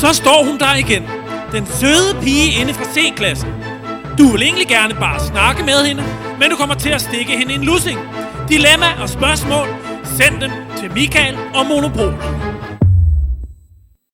Så står hun der igen. Den søde pige inde fra C-klassen. Du vil egentlig gerne bare snakke med hende, men du kommer til at stikke hende en lussing. Dilemma og spørgsmål, send dem til Michael og Monopol.